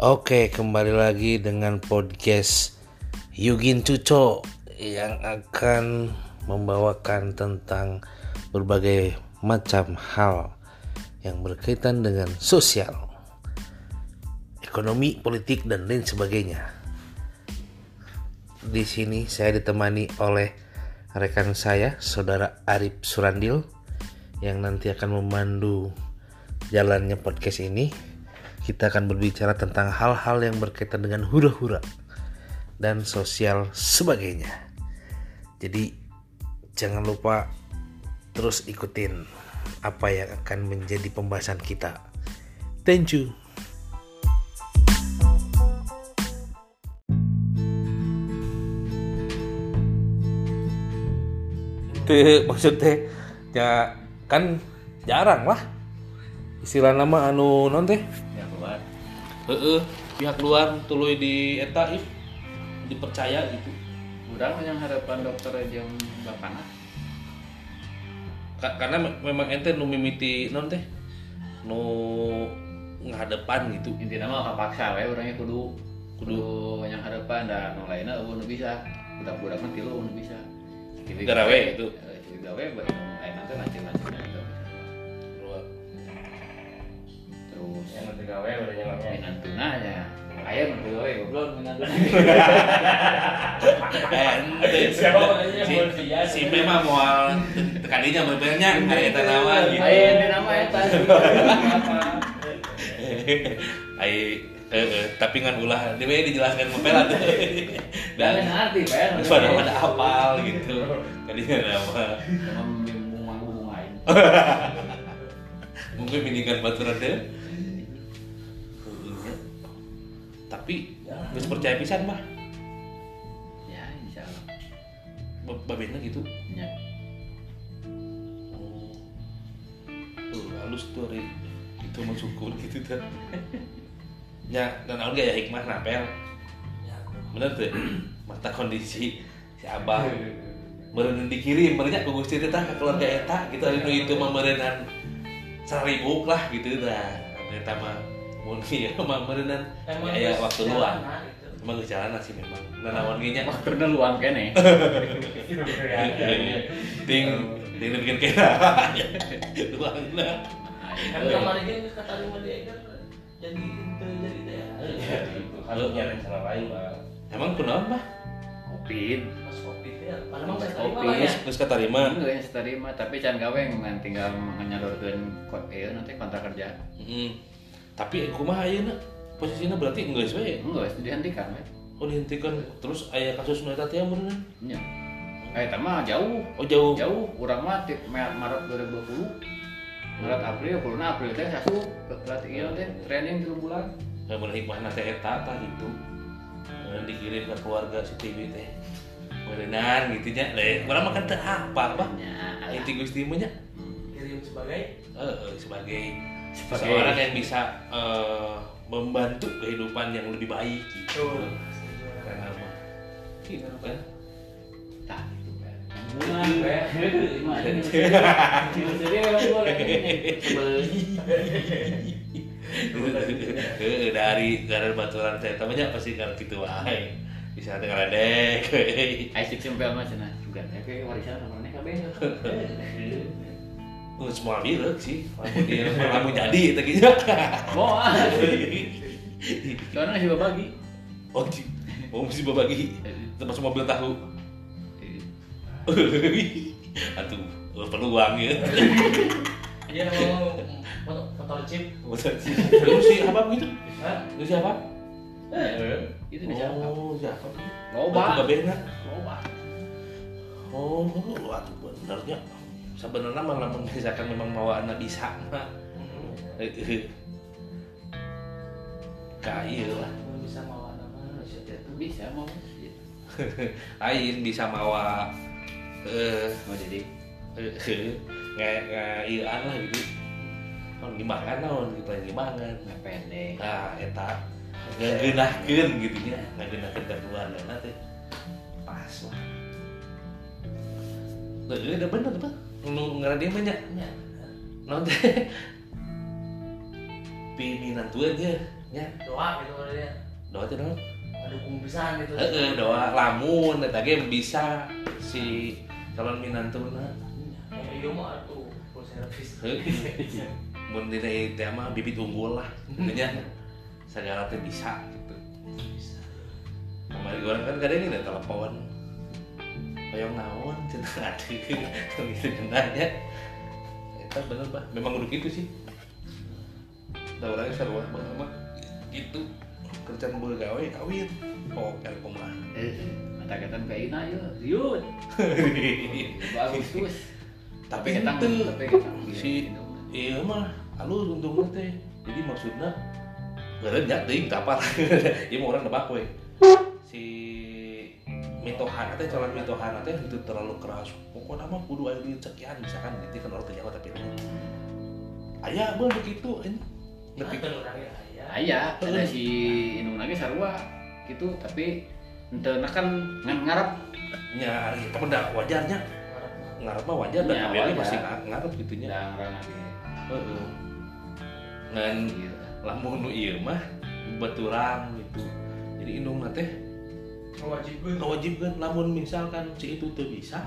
Oke, kembali lagi dengan podcast Yugin Cuco yang akan membawakan tentang berbagai macam hal yang berkaitan dengan sosial, ekonomi, politik dan lain sebagainya. Di sini saya ditemani oleh rekan saya, Saudara Arif Surandil yang nanti akan memandu jalannya podcast ini kita akan berbicara tentang hal-hal yang berkaitan dengan hura-hura dan sosial sebagainya. Jadi jangan lupa terus ikutin apa yang akan menjadi pembahasan kita. Thank you. Itu maksudnya ya kan jarang lah istilah nama anu non teh Heeh, pihak luar tuluy di eta ih dipercaya gitu. kurang yang harapan dokter yang bapana Ka- karena me- memang ente nu mimiti non teh nu ngadepan gitu. intinya mah kapaksa we orangnya kudu kudu yang harapan dan nu lainnya eueuh nu bisa budak-budak mah tilu nu bisa Garawe itu. Gawe bari nu lainna teh terus. Yang nanti gawe udah nyelangnya minantuna ya. Aya nu teu gawe goblok. Siapa aja si, memang moal tekadinya benernya aya eta nama gitu. aya yang nama eta eh, eh, tapi ngan ulah. Dia dijelaskan mempela tuh. dan arti pe pada pada apal gitu. Bimbung manggung lain mungkin mendingan baturan deh tapi nggak percaya pisan mah ya insyaallah Ba- babena gitu? Ya. Oh. Tuh halus tuh Ri. itu mah syukur gitu tuh ya dan aku gak ya hikmah napel. Bener tuh mata kondisi si abah. Meureun dikirim merenya ku Gusti teh ka keluarga eta gitu anu itu mah meureunnan seribu lah gitu dah eta mah mun ieu mah meureunnan ya, ya waktu luang. emang geus jalan sih memang. Nanawan ge nya waktunya luang kene. Ting ting bikin kena luangna kan kemarin kan kata lima dia kan jadi itu jadi teh Halo. kalau nyari salah lain lah emang kunaon mah covid pas covid ya? Padahal mah saya Kopi. terima lah ya. Geus katarima enggak yang terima. Tapi can gawe ngan. Tinggal menyalurkan eh nanti kontrak kerja. Heeh. Tapi kumaha ayeuna posisinya berarti geus we enggak itu dihentikan we oh dihentikan. Terus aya kasus nu eta teh meureun nya eh mah jauh. Oh jauh. Jauh. Urang mah ti Ma- Maret 2020 Maret April kuluna April teh satu. Berarti ieu teh training 3 bulan. Lamun hikmahna teh eta tah gitu. Eh, dikirim ke keluarga si TV teh. Meureunnan gitu nya. Lah urang mah kan teu apa nya Inti Gusti mah nya. Kirim sebagai? Eh, sebagai Sebagai- seorang yang bisa eh, membantu kehidupan yang lebih baik gitu. Betul. Karena mah gitu kan. tah gitu kan? Boleh. Heeh, dari dari baturan teh eta mah nya pasti kan kitu wae. Bisa teh ngaledek. Ai sik sempel mah cenah juga. Kayak warisan namanya kabeh Oh, semua bilang sih. Lamun dia lamun jadi eta gitu. mau ah soalnya sih bagi Oh, di- mau mesti berbagi termasuk mobil tahu. Atuh, oh, perlu uang ya. dia mau motor motor chip Lu si apa begitu? Hah? Lu siapa? itu bisa Oh, siapa? loba Atuh babehna. loba Oh, atuh benernya. Sebenarnya mah lamun misalkan memang mau anak bisa mah. Eh, Kaya lah. bisa mau nama bisa mau Lain bisa mawa eh mau jadi nggak nggak iaan lah gitu. Kan gimana naon gitu gimana nggak pendek. Nah eta ngegeunahkeun gitu nya. Ngegeunahkeun ka keluarga teh. Pas lah. Tuh, udah bener apa ngarana dia banyak Ya. non teh piminan tuan ya doa gitu dia. Doa teh naon dukung pisan gitu. Heeh doa lamun eta ge bisa si calon minantuna ya iya mah atuh full service. Mun dina ieu teh mah bibit unggul lah nya segala teh bisa gitu. Kemarin orang kan kadang ini telepon kayak naon cenah ada gitu nanya itu bener bah memang udah gitu sih. Da orangnya sarua banget mah gitu. Kerjaan begawe kawin. Oh kayak kumaha. Eh, kata-kata kayak ina ya, riut. Bagus terus. tapi kita kita si iya mah. Halus untungnya teh jadi maksudnya Gak ada ting kapal. Iya mau orang nebak we Si Mitohana teh calon Mitohana teh itu terlalu keras. Pokoknya mah kudu aya duit sekian misalkan gitu kan orang tanya tapi Ayah bang begitu ini. Tapi Lebih kan orangnya ya Aya, ada si Inung lagi sarua gitu, tapi ente kan ngarep. Ya, ya kepada wajarnya. Ngarep mah wajar dan Ya, akhirnya wajar. masih nga- ngarep gitunya. Lagi Heeh. Ngan gitu. lamun nu ieu mah beturang gitu. Jadi indung teh mewajibkan. Ngawajibkeun lamun misalkan si itu teu bisa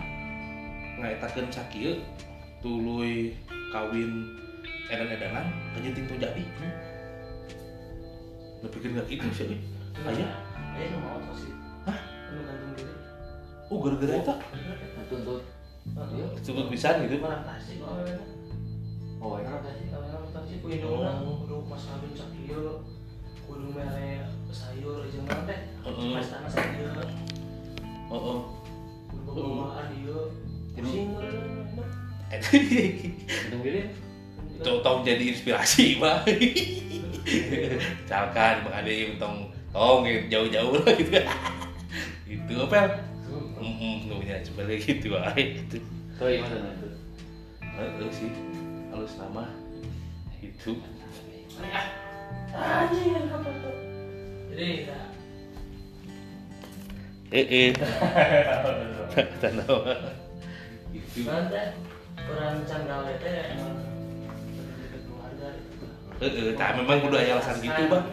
ngaetakeun sakieu tuluy kawin edan-edanan kanyeting tuh jadi. Nepikeun ka kitu sih aya? Ayo nu mau tuh sih Hah? nu gantung diri oh gara-gara eta Tuntut. Iya. sebut pisan gitu. Kok awalnya. Oh, Orang tasik kalau orang tasik. Kudu indungna kudu mas kawin sakieu kudu mere sayur jeung naon teh. Tanah sakieu heeh kudu pembawaan dieu pusing. Tuh tong jadi inspirasi mah misalkan bang ade tong tong jauh-jauh lah gitu. Itu apa ya sebenarnya gitu aja gitu. Tuh, itu. Heeh sih. Halus nama. Itu. Anjing apa tuh jadi ya Eh eh. Itu. nanti orang can gawe teh emang keluarga gitu. Heeh, tak memang kudu aya alasan gitu, Bang.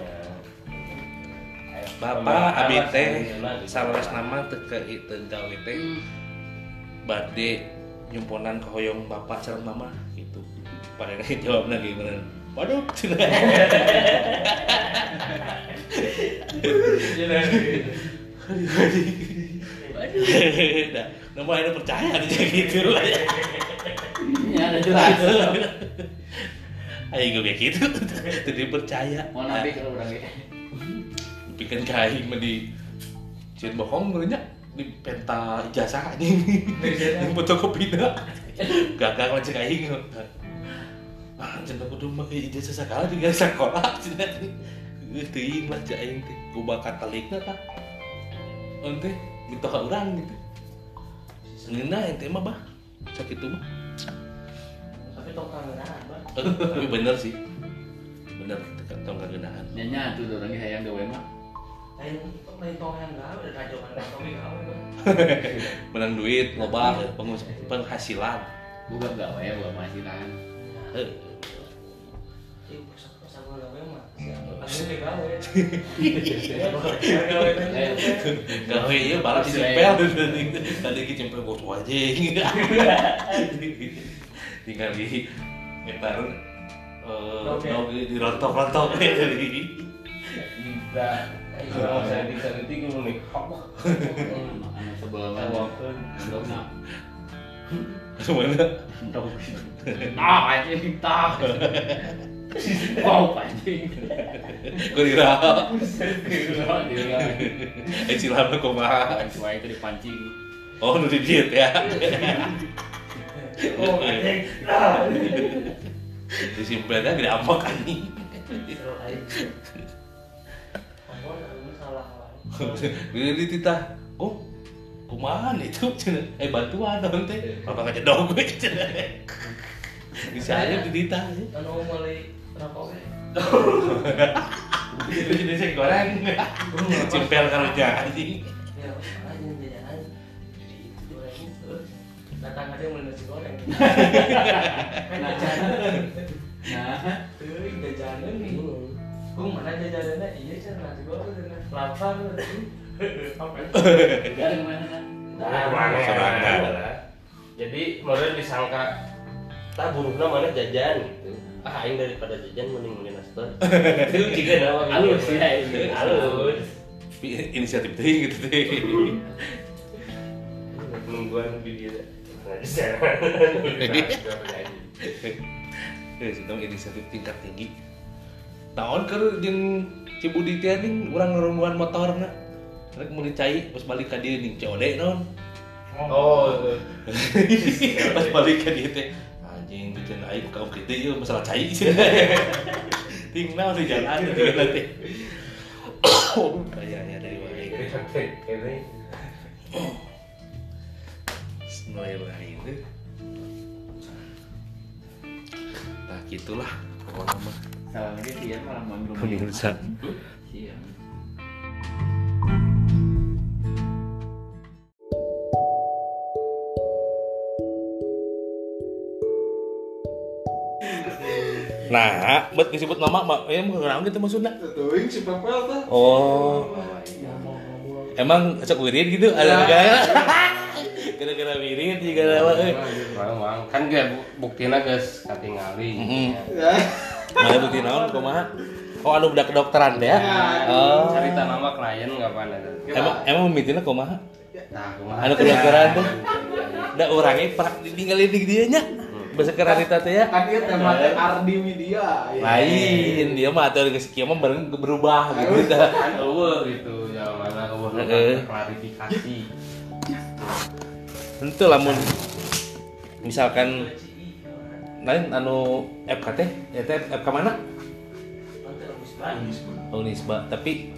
Bapak abi teh sales nama teu ke teu gawe teh bade nyumponan ke hoyong bapak sareng mama gitu. Pada jawabna gimana? Waduh. Dah, nama ada percaya aja gitu lah. Ini ada jelas. Ayo gue kayak gitu, jadi percaya. Mau nabi kalau orang bikin kain mah di Cian bohong nya di penta ijazah anjing di fotokopi dah gagal macam kain ah cenah kudu make ijazah sakala di sekolah. Cenah geus teuing lah cak aing teh ku bakat talikna tah ente minta ka urang gitu. Ngeuna ente mah bah. Sakitu mah. Tapi tong kangenan bang Eh, tapi bener sih. Bener tong kageunaan Nyanya tuh orangnya hayang gawe mah. bang menang duit loba penghasilan. Bukan gawe, bukan mahasilan. Gawe mah Aku kayak gawe Gawe gawe ieu balas di cempel tadi ki cempel bos wajing tinggal di metarun Oke. eh di rontok-rontok dari Kalau saya. Mana? Ndok. Nah, tak. Wow, anjing. Kau dira, Dia eh silam kau mah. Sesuai itu dipancing. Oh, nu di diet ya. Oh anjing Nah Disimpelnya gede anjing. Salah wae Beli titah. Oh, kumaha nih itu cenah. Eh bantuan dong teh. Kalau kagak jedog gue cenah. Bisa aja di titah. Anu mulai rokok we Itu jenisnya goreng. Cimpel kalau anjing. Ya aja jajanan. Jadi itu goreng Datang aja mulai nasi goreng. Kan jajanan. Nah, Tuh jajanan nih. Kung mana jajarannya iya cen nasi goreng lapar apa? Gak gimana kan? Nah, mana? Serangga. lah. Jadi model disangka tak burukna mana jajan? gitu. Ah, aing daripada jajan mending mending nastar. Itu juga nama Halus ya, ini. Halus. Tapi inisiatif teh gitu teh Nungguan. Nah, di sana. eh sudah inisiatif tingkat tinggi naon keur jeung Cibudi teh ning urang ngerumuan motorna rek mau dicai pas balik ka dieu ning COD naon Oh, pas balik ka dieu teh anjing bikin aing kaum kitu ieu masalah cai. Ting naon di jalan teh teh oh kayak ya dari wae. Ini Bismillahirrahmanirrahim nah gitulah pokoknya mah. Salah lagi sih ya malah manggil Pemirsa. Iya. Nah, buat disebut nama, mak, ya mau kenal gitu maksudnya. Teuing si Pepel teh. Oh, emang cek wirid gitu? Ada gaya? Gara-gara wirid juga nama. eh. Memang kan gak buktinya guys katingali. Mhm. Ya. Mana bukti naon, kumaha? Oh, anu budak kedokteran deh ya? Oh, Cerita nama klien nggak apa ada. emang emang mimitina kumaha? Nah, kumaha? Anu kedokteran tuh? Da orangnya pernah ditinggalin di dia nya. Bahasa keranita teh ya. Kan ieu tema teh Ardi Media. ya. Lain, dia mah atuh geus kieu mah bareng berubah gitu dah. Kan eueuh gitu, ya mana eueuh klarifikasi. Tentu lamun misalkan lain anu FKT, ya teh FK mana? Oh Nisba, tapi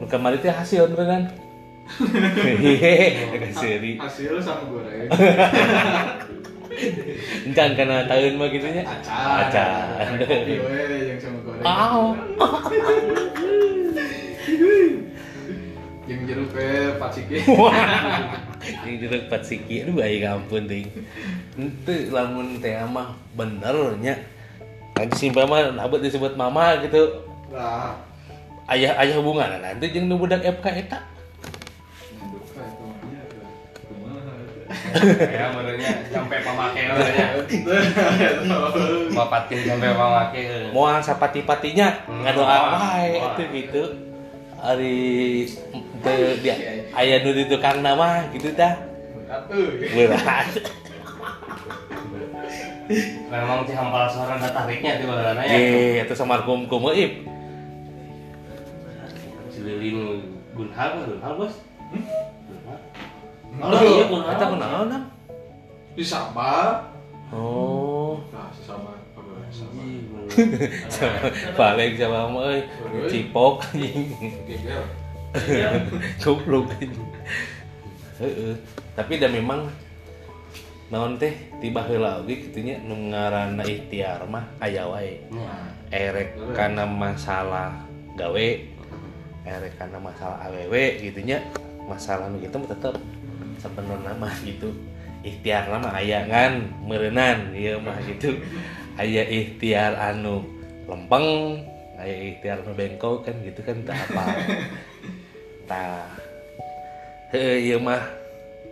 nu kemarin teh hasil beneran. Hehehe, seri. Hasil sama goreng. Encan karena tahun mah gitu nya. Kopi we yang sama goreng. Aw. Yang jeruk we pacike. Ini jeruk pat siki, aduh aing ampun ting. Ente lamun teh mah bener nya. Nanti simpel mah abet disebut mama gitu. Lah. Ayah ayah hubungan nanti jeung nu budak FK eta. Ya menurutnya sampai pemakai menurutnya. Bapatin sampai pemakai. Moal sapati-patinya Hmm. ngadoa wae itu gitu. Ari teu dia aya nu di tukang nama gitu dah. Berat. Memang si hampal suara ada tariknya di mana ya. Eh, eta samarkum kumeip. Si Lilin Gunhal, Gunhal bos. Oh, iya, Eta kunaon nang? Di Sabah. Oh. Nah, si Sabah. Sabah? Paling sama mah euy, cipok. Goblok. Heeh. Tapi da memang naon teh tiba heula oge kitu nya nu ngaranna ikhtiar mah aya wae. Erek kana masalah gawe, erek kana masalah awewe gitu nya. Masalah nu kitu mah tetep sebenarnya mah gitu. Ikhtiar mah aya kan meureunnan ieu mah gitu. Aya ikhtiar anu lempeng, aya ikhtiar nu bengkok kan gitu kan tah apa. Heuh ieu mah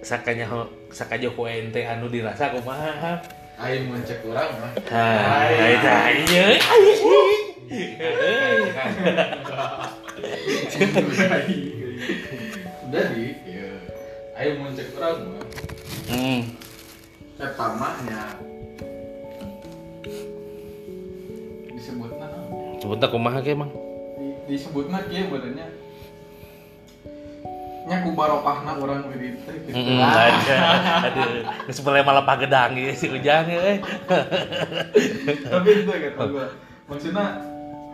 sakanya sakajo poe ente anu dirasa kumaha. Aing mencek urang mah. Nah, Ai. eta ieu. Udah di, ya. Mencek urang mah. Hmm. Eta mah nya disebutna naon? Sebentar kumaha ge, Mang? Di- disebutna kieu badannya nya ku barokahna urang wirid teh gitu. Heeh, aja. Aduh, geus mulai malah pagedang ieu si Ujang euy. Tapi itu kata gua. Maksudnya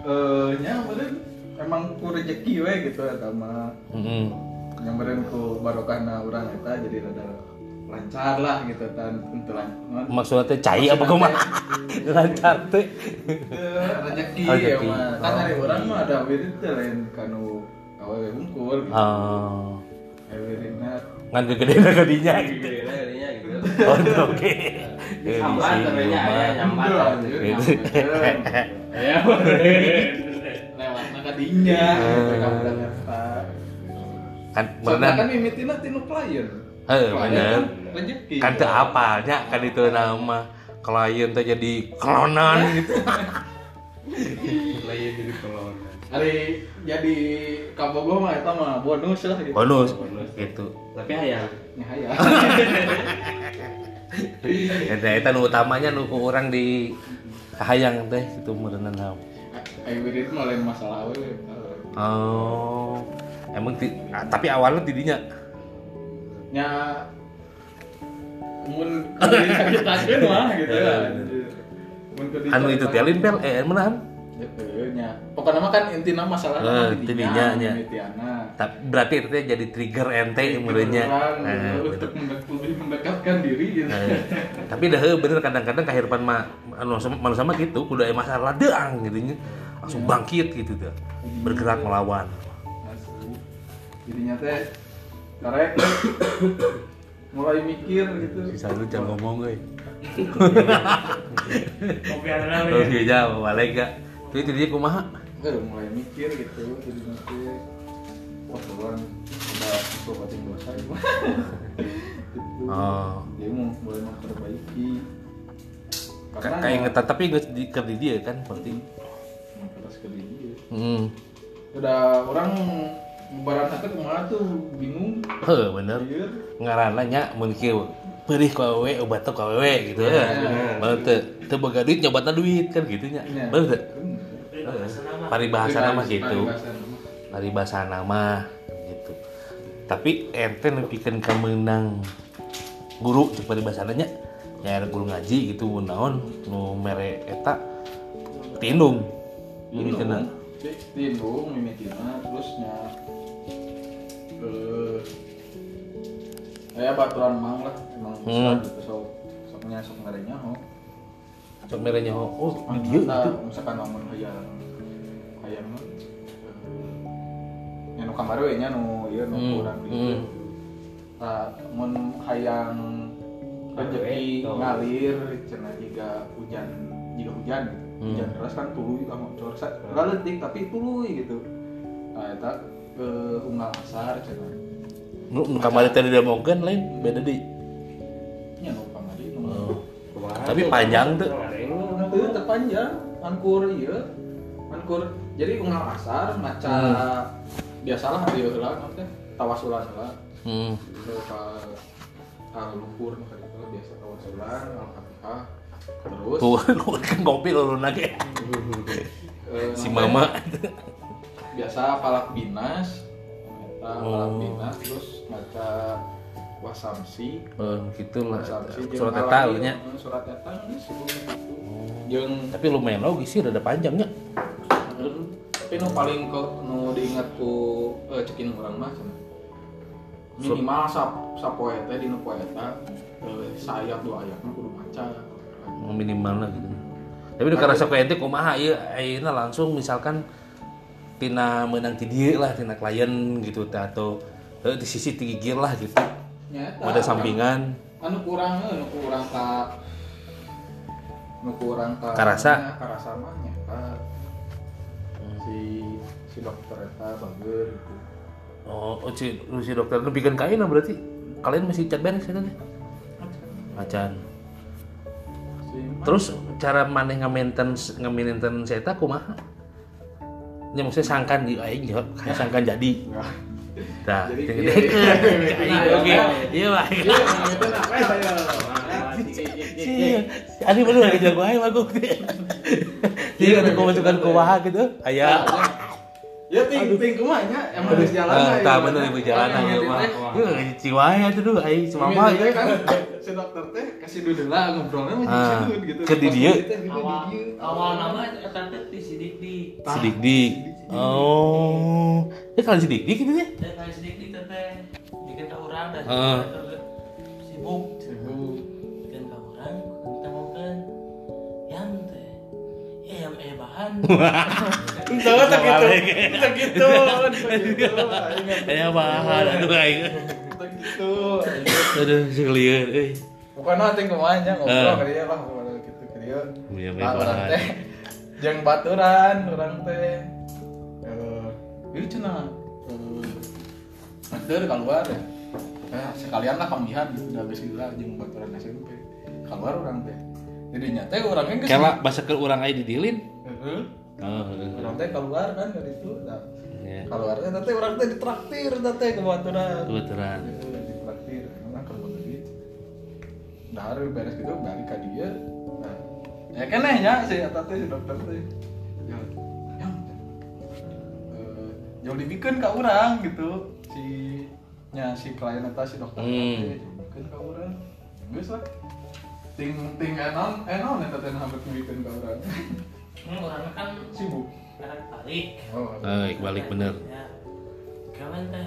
eh nya emang ku rezeki we gitu eta mah. Heeh. Yang beren ku barokahna urang eta jadi rada lancar lah gitu tan untuk lancar. Maksudnya teh cai apa kumaha? Lancar teh. rezeki Oh, ya mah. Kan dari orang mah ada wirid teh lain kanu awewe hungkul gitu. Oh. Wiridna Ngan gede-gede kadinya gitu. Gede gede gitu. Oh, oke. Eh, ya nyambat. Enggak, anjir, Gitu. nyamperin. Ya. Lewat udah eta kan soalnya kan mimitina tinu klien Eh, Klien bener. kan kan teu apalnya kan itu nama klien teh jadi klonan gitu Lain jadi kolon. Ari jadi kabogoh mah eta mah bonus lah gitu bonus Bonus. gitu Tapi hayang. Ya, ya. eta eta nu utamanya nu ku urang di kahayang teh itu meureunna naon Ayo itu mah lain masalah we. oh emang ti- ah, tapi awalnya tidinya Nya mun diceritakeun mah gitu Eh, kan. keur anu itu telin pel eh menahan Heeh, nya. Pokoknya mah kan intina masalah Eh, tidinya, nya. Mimitiana. Ta- berarti itu jadi trigger ente meureunnya Orang, Eh, untuk lebih mendekatkan diri gitu. Eh, tapi dah bener kadang-kadang kehidupan mah anu sama gitu kudu aya masalah deang gitu nya langsung bangkit gitu tuh bergerak melawan. Jadinya teh karek mulai mikir gitu. bisa lu jangan ngomong euy Kopi ada oh iya balik gak itu tidinya kumaha Eh, mulai mikir gitu jadi nanti wah orang udah sobatin dosa gitu. gitu. Oh. Dia mau mulai memperbaiki. Ka- kayak ngetan tapi nggak di ke di dia kan berarti terus ke dia. hmm Udah orang barang satu ke mana tuh bingung. heuh bener Iya. ngaranna nya mun kieu perih ku awewe obat ku awewe gitu ya bener. bener teu teu boga duit nyobatna duit kan gitu nya Iya. bener teu Bener. paribahasa nama gitu Paribahasa nama. gitu tapi ente nepikeun ka meunang guru cek paribahasa nya ya ada guru ngaji gitu naon nu mere eta tindung ini kena Tindung, mimitina, terusnya eh saya baturan mang lah emang Hmm. gitu sok soknya sok ngarenya ho sok merenya oh, oh di dia gitu misalkan namun hayang hayang mah eh, nya nu kamari we nya nu ieu nu Hmm, kurang hmm. gitu tah mun hayang rezeki ngalir cenah jika hujan jika hujan Hmm. hujan deras kan tuluy lah ngocor sa leutik tapi tuluy gitu nah eta ke unggal asar cenah nu kamari teh didemokeun lain beda di nya nu kamari nu Oh. Tapi panjang tuh. Itu terpanjang, angkur iya, angkur. Jadi unggal asar, maca biasalah dia tawasulan heula. hmm. Terus ka ka luhur nu ka ditu biasa tawasulan, al-Fatihah. Terus tuh lu kan ngopi lu nage eh, si mama biasa palak binas, eta palak Oh. binas terus maca wasamsi. oh gitu lah Wasamsi surat eta alami, lu nya eh, Surat eta geus sebelum. Jeung tapi lumayan logis sih rada panjangnya tapi nu paling ke nu diingat ku eh, cekin orang mah minimal sap sapoe teh dina poe eta eh, sayap dua ayat mah kudu maca. Minimal lah gitu. Tapi udah kerasa kayak ente kumaha ieu ayeuna langsung misalkan tina menang ti dieu lah tina klien gitu atau eh, di sisi tigigir lah gitu. Nyata ada sampingan. Anu kurang eh, nu kurang ka nu kurang ka Karasa. karasa mah nyata. Si si dokter eta bager gitu. Oh, oh si, si dokter lu bikin kain lah berarti. Kalian masih cat beres kan macan. Si terus cara maneh nge-maintenance nge-maintenance eta kumaha nya maksudnya sangkan di aing ya kayak sangkan jadi. Dah, Jadi iya, iya. Aing oke. Iya. Iya, ya? Iya. Ani baru lagi jago mah gue. Jadi kan aku masukkan ke waha gitu. Aya. Ya ting ting kumanya emang harus jalan Ah, aja. tah bener ibu jalan Yang aja ngedit mah. Iya, ciwaya tuh duh aing cuma mah. ya kan si dokter teh kasih duduk lah ngobrolnya mah Ah, jadi gitu. ke di dieu. Gitu, di awal nama eta teh ti sidik di Sidik dik. Oh. Ya kalau sidik dik gitu ya. teh kayak sidik di teh bikin ka urang dah Heeh. sibuk Sibuk. bikin ka urang kita mungkin yang teh ya yang eh bahan Tahu tak gitu. Tak gitu. gitu. Aya bahan aduh aing. Tak gitu. Aduh, sekalian euy. Pokoknya ting kumanya Ah. ngobrol ke dia lah ngobrol gitu dia. Iya, orang jeung baturan orang teh. Cenah eh Nanti keluar ya. Eh, sekalian lah pambihan gitu udah geus gila jeung baturan SMP keluar orang teh. Jadi nyata orangnya geus Kela bahasa ke orang aja didilin. Heeh. Oh, heeh. orang teh keluar kan dari itu nah, Ya. keluar teh nanti orang teh ditraktir nanti ke baturan. Kebetulan. Heeh, ditraktir. Karena kalau duit dahar beres gitu balik ke dia. Nah. Ya kan ya si eta teh si dokter teh jauh dibikin ke orang gitu si nya si klien eta si dokter Hmm. dibikin ke orang geus lah ting ting enon enon eta teh hampir dibikin ke orang Hmm, orangnya kan sibuk kadang balik. oh Eh, balik bener. Ya. Kawan teh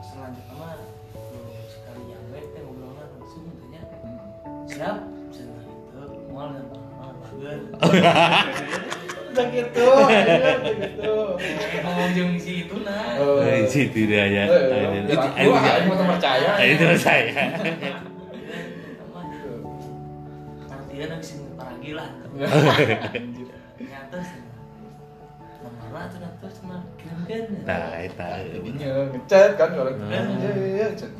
selanjutnya mah lu sekali yang baik teh ngobrolnya langsung tanya. Hmm. Siap, cenah itu moal dan moal bager. udah gitu aja, udah gitu Eh, ngomong jeung si itu nah. Oh. Eh, situ dia ya. Eh, eh, Itu eh, aing mah percaya. Itu saya. Artinya habis ini paragi lah. Nyata. Mana tuh nanti cuma kirimkan. Nah, itu. jadinya ngechat kan orang Hmm. iya iya iya chat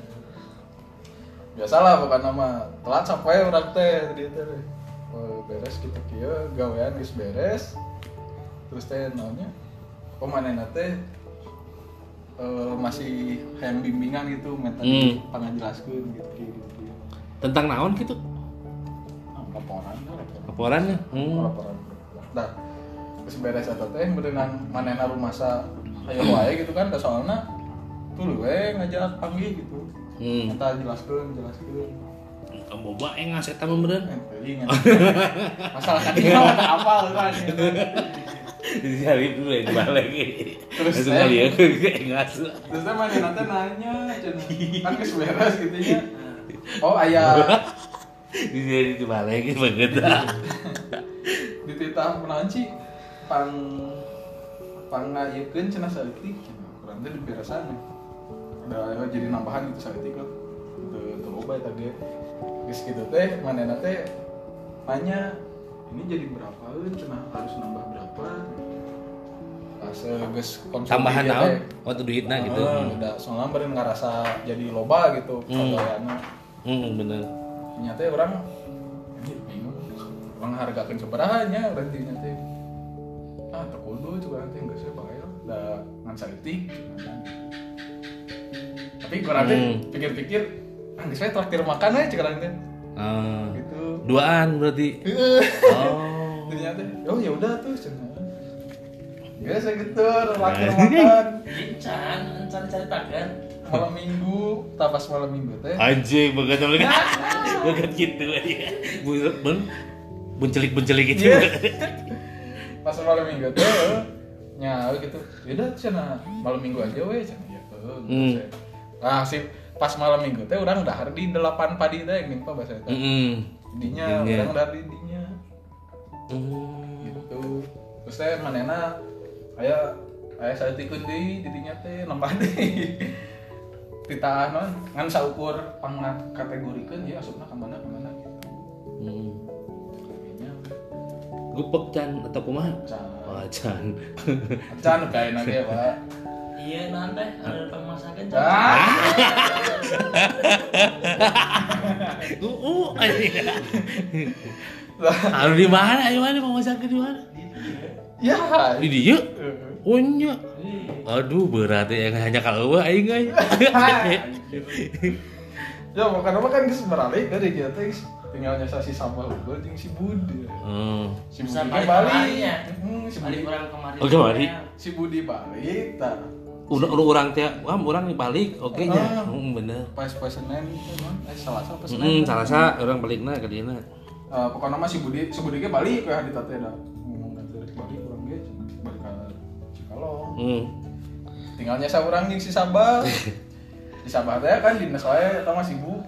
biasalah bukan nama telat sampai orang teh tadi teh oh, beres kita kia gawean geus beres terus teh naonnya oh mana teh eh, masih hayang bimbingan gitu minta Hmm. pangajelaskeun gitu gitu, gitu. Tentang naon gitu? Laporan laporan Laporannya. Hmm. laporan nah terus beres eta teh dengan manehna rumasa ayo wae gitu kan da soalna tuh we ngajak panggil gitu Hmm. kita jelaskeun jelaskeun Kamu boba eh ngasih tamu. Enteuing, masalah kan apa kan Jadi hari dulu yang balik. Terus saya- ya kayak ngasu. terus teh manehna teh nanya kan geus beres gitu nya oh aya Di sini dibalik banget. di titah menanci pang pang ngayeukeun cenah saeutik kurang teh diberesan ada jadi nambahan gitu saeutik lah teu teu loba eta ge geus kitu teh manehna teh nanya ini jadi berapa cenah harus nambah berapa konsumsi Tambahan naon? Waktu duitnya gitu. Ah, udah soalnya beren ngerasa jadi loba gitu Hmm. pegawaianna Hmm, bener. ternyata orang bingung hargakan seberahanya orang di teh ah tak kudu juga nanti enggak saya bayar da ngan saeutik tapi teh Hmm. pikir-pikir ah saya traktir makan aja cek teh Ah, gitu duaan berarti. Oh. ternyata oh ya udah tuh cenah Gak saya gitu, traktir makan Incan, encan cari tagan. malam minggu, tapas malam minggu teh. Anjing banget banget. Banget gitu aja. Buset ben bencelik bencelik gitu. Iya. pas malam minggu tuh nya gitu yaudah cina malam minggu aja weh cina ya tuh Hmm. nah si pas malam minggu teh orang dahar di delapan padi teh yang nimpa bahasa itu Hmm. dinya orang dari dinya Hmm. gitu terus teh manena aya aya saya tikun di didinya teh nambah deh kita non ngan saukur pangat kategorikeun ya asupna ka mana ka mana gitu Hmm. Kayaknya, Gupek can atau kumaha? can Oh, can. can kayak nage pak Iya nanti ada pemasakan Ah. Uh, uh. Harus di mana? Di mana masak di mana? Ya Di dia? Oh nya. Aduh berat ya hanya kalau gua aing aing. ya makanya mah kan geus beralih dari dia teh geus tinggal nyasa si sampah unggul jeung si Budi Hmm. si Bisa Budi balik kemari ya. Hmm, si Budi orang kemarin. Oh, kemari? si Budi balik tah Udah udah orang teh, wah orang balik, oke nya. Ah. Hmm, bener. pas pas Senin itu non eh Selasa pas Senin Hmm, salah sa orang balikna ke dieu Eh, pokoknya mah si Budi si Budi ge balik ke di teh dah Hmm. tinggal nyasa urang jeung si Sabah di Sabah teh kan dinas wae eta mah sibuk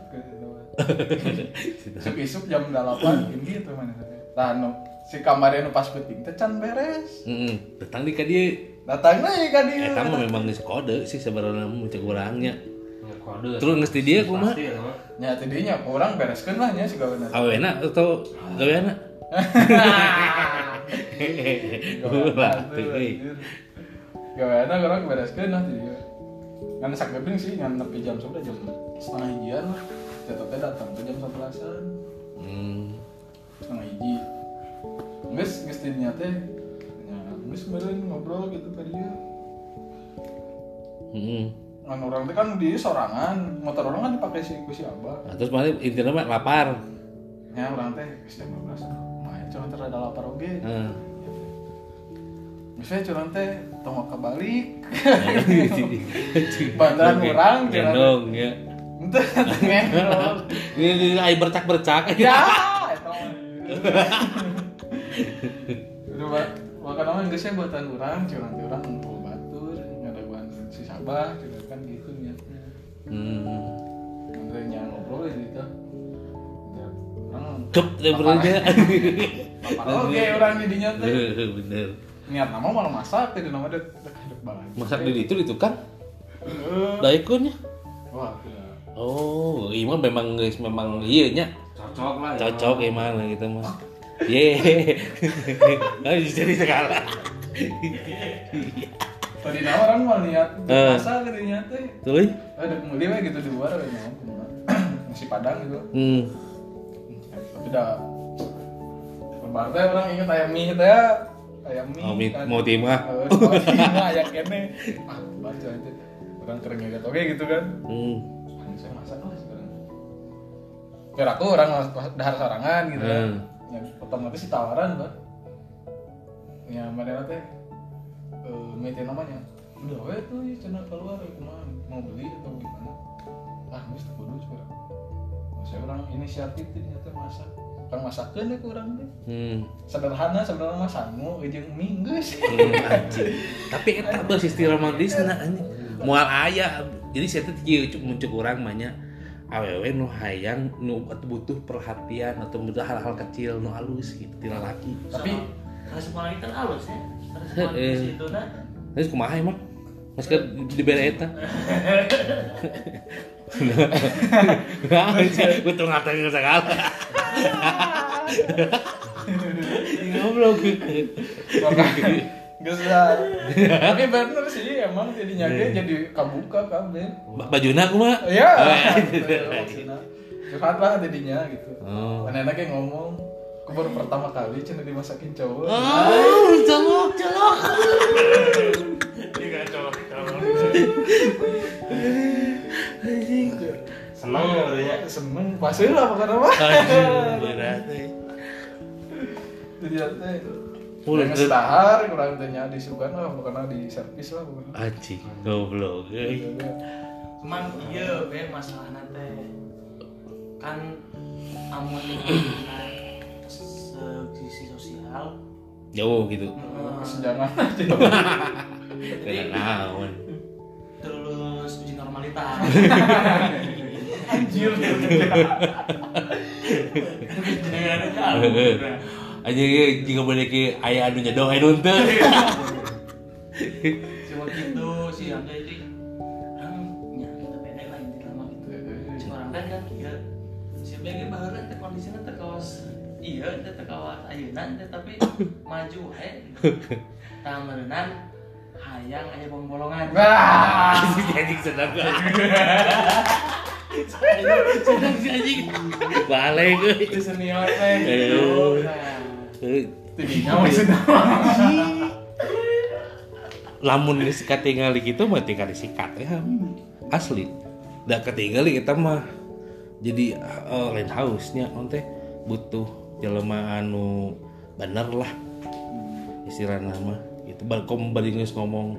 Isuk-isuk jam 8 ini gitu mana Nah, nu, si kamarnya nu pas penting teh can beres. Hmm. Datang di ka dieu. Datang deui ka dieu. Eta mah memang geus kode sih sebenarnya mah cek urangnya. Ya, kode. Terus geus di dieu kumaha? Ya. Nya tidinya urang bereskeun lah nya si gaweana. Awena atau gaweana? Gaweana teuing. gaweana orang bereskeun nah jadi ngan sak gepeng sih ngan nepi jam sudah jam setengah hijian lah tetep datang tuh jam sebelasan hmm. setengah hiji geus geus di dinya teh ya geus meureun ngobrol gitu tadi ya Hmm. ngan orang teh kan di sorangan motor orang kan dipakai si ku si abah Nah, terus mana intinya mah lapar ya orang teh geus jam 12 main cuma terada lapar oge Heeh. Misalnya curang teh tong ka balik Bandaran orang gendong ya. Ini air bercak bercak Ya eta mah. Udah ba- makan nama Inggrisnya buatan orang teh orang ngumpul batur ngadaguan si Sabah curang kan gitu niatnya. Hmm. Ngantrinya ngobrol ya gitu. Ya, Orang Kep deh berarti Apa oke orang didinya teh bener Niat nama malah masak teh nama dek dek dek banget masak di itu itu kan Heeh. daikunnya Wah, gila. oh iya memang guys memang iya nya. Cocok lah ya. cocok gimana gitu mah ye harus jadi segala. Tadi nama orang mau niat Eh. masak katanya teh tuh ada we gitu di luar ada mau nasi padang gitu. Hmm. tapi dah. Lebar teh orang inget ayam mie teh ayam mie Oh, mie- kan. mau timah. Eh, mau timah ayam kene. Ah baca aja. Orang keren gitu oke gitu kan. Hmm. Ah, saya masak lah sekarang. Kira aku orang dahar sarangan gitu kan. Hmm. yang otomatis si tawaran lah ya mana teh. Eh meeting namanya. Udah we tuh ya cenah keluar aku mah mau beli atau gimana? Ah mis tuh kudu coba saya orang inisiatif ternyata masak kan masakkeun deh kurang deh Hmm. sederhana sebenarnya mah sangu mie geus Hmm. Tapi eta basis istilah romantisna anjing. Moal aya. Jadi saya kieu cuk muncul urang mah nya awewe nu hayang nu butuh perhatian atau butuh hal-hal kecil nu halus gitu ti lalaki. tapi Kasih pola kita halus ya. Pola Eh. di situ nah. Terus kumaha emang? Mas ke dibere eta. Nah, betul ngatain segala. Ngobrol Gak usah. Tapi bener sih emang jadinya ge jadi kabuka kabeh. Bajuna kumaha? Iya. Oh, Curhat lah jadinya gitu. Oh. Mana kayak ngomong, aku baru pertama kali cina dimasakin cowok. Oh, colok, colok. seneng ya katanya Seneng, pasti lah apa karena apa? Aduh, berat. eh. Jadi teh, kurang setahar, kurang tanya disukan lah, karena di servis lah. pokoknya. Anjing, goblok. eh. Cuman iya be masalah nanti kan amun segi sosial Jauh gitu. eh, Senjangan Kayak naon. terus uji normalitas Anjir. Aja jika boleh ke ayah anu nyedo anu teu. cuma gitu si Angga jadi orang kan kan iya si BG baheula teh kondisinya teh kawas iya teh teh kawas ayeuna teh tapi maju he tah meureunana hayang aya bolong-bolongan. Wah. Anjing sedang. Sedang si anjing. Balik. Itu senior teh. Gitu. nah Eh, masih lamun geus katingali gitu mah tinggal disikat ya. Asli. Da ketinggali kita mah. Jadi eh, lain hausnya teh. Butuh jelema anu bener lah. Istilah nama bari geus ngomong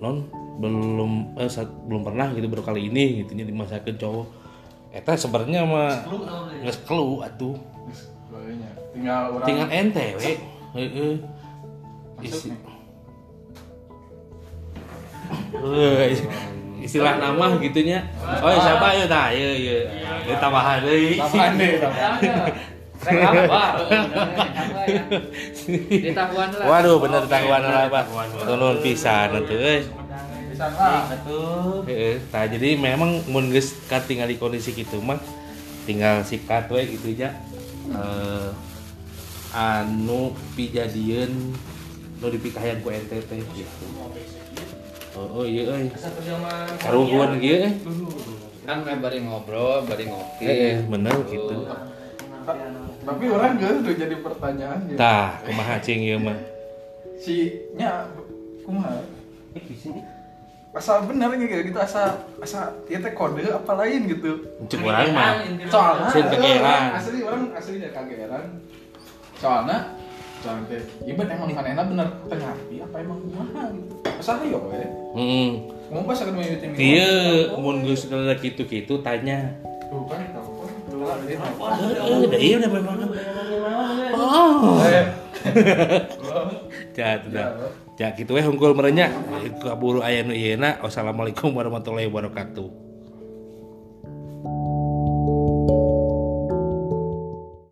non belum eh, saat- belum pernah gitu baru kali ini gitu. Nya dimasakeun cowok. Eta sebenarnya mah geus kelu atuh. Sebagainya. Tinggal orang tinggal ente we. Heeh. Isi istilah nama gitunya. Oh ya siapa? Ya nah ya ya ya tambahan deui tambahan deh. Rek lah. waduh bener tangguan lah pak. Turun pisan atuh euy Bisa lah. atuh heeh tah jadi memang mun geus katingal di kondisi kitu mah tinggal sikat we gitu eh anu pijadieun nu dipikahan ku NTT gitu. Gitu oh, oh iya euy karuhun kieu kan bari ngobrol bari ngopi. Eh bener gitu tapi orang gak udah jadi pertanyaan ya tah kumaha cing ieu mah? Si nya kumaha? Eh, bisa nih. asa bener gitu gitu asa asa ya teh kode apa lain gitu. Cek urang mah. Soalnya Sin kegeeran. asli orang aslinya kageran soalnya soalnya teh ibarat emang mana bener. Ternyata apa emang kumaha gitu. Asa ayo we. Heeh mau pas akan memiting Ieu mun geus udah kitu-kitu tanya. tuh kan ieu udah memang. Oh. Eh, Ja, udah. Ja kitu we hungkul merenya. Kaburu aya nu ieuna. Wassalamualaikum warahmatullahi wabarakatuh.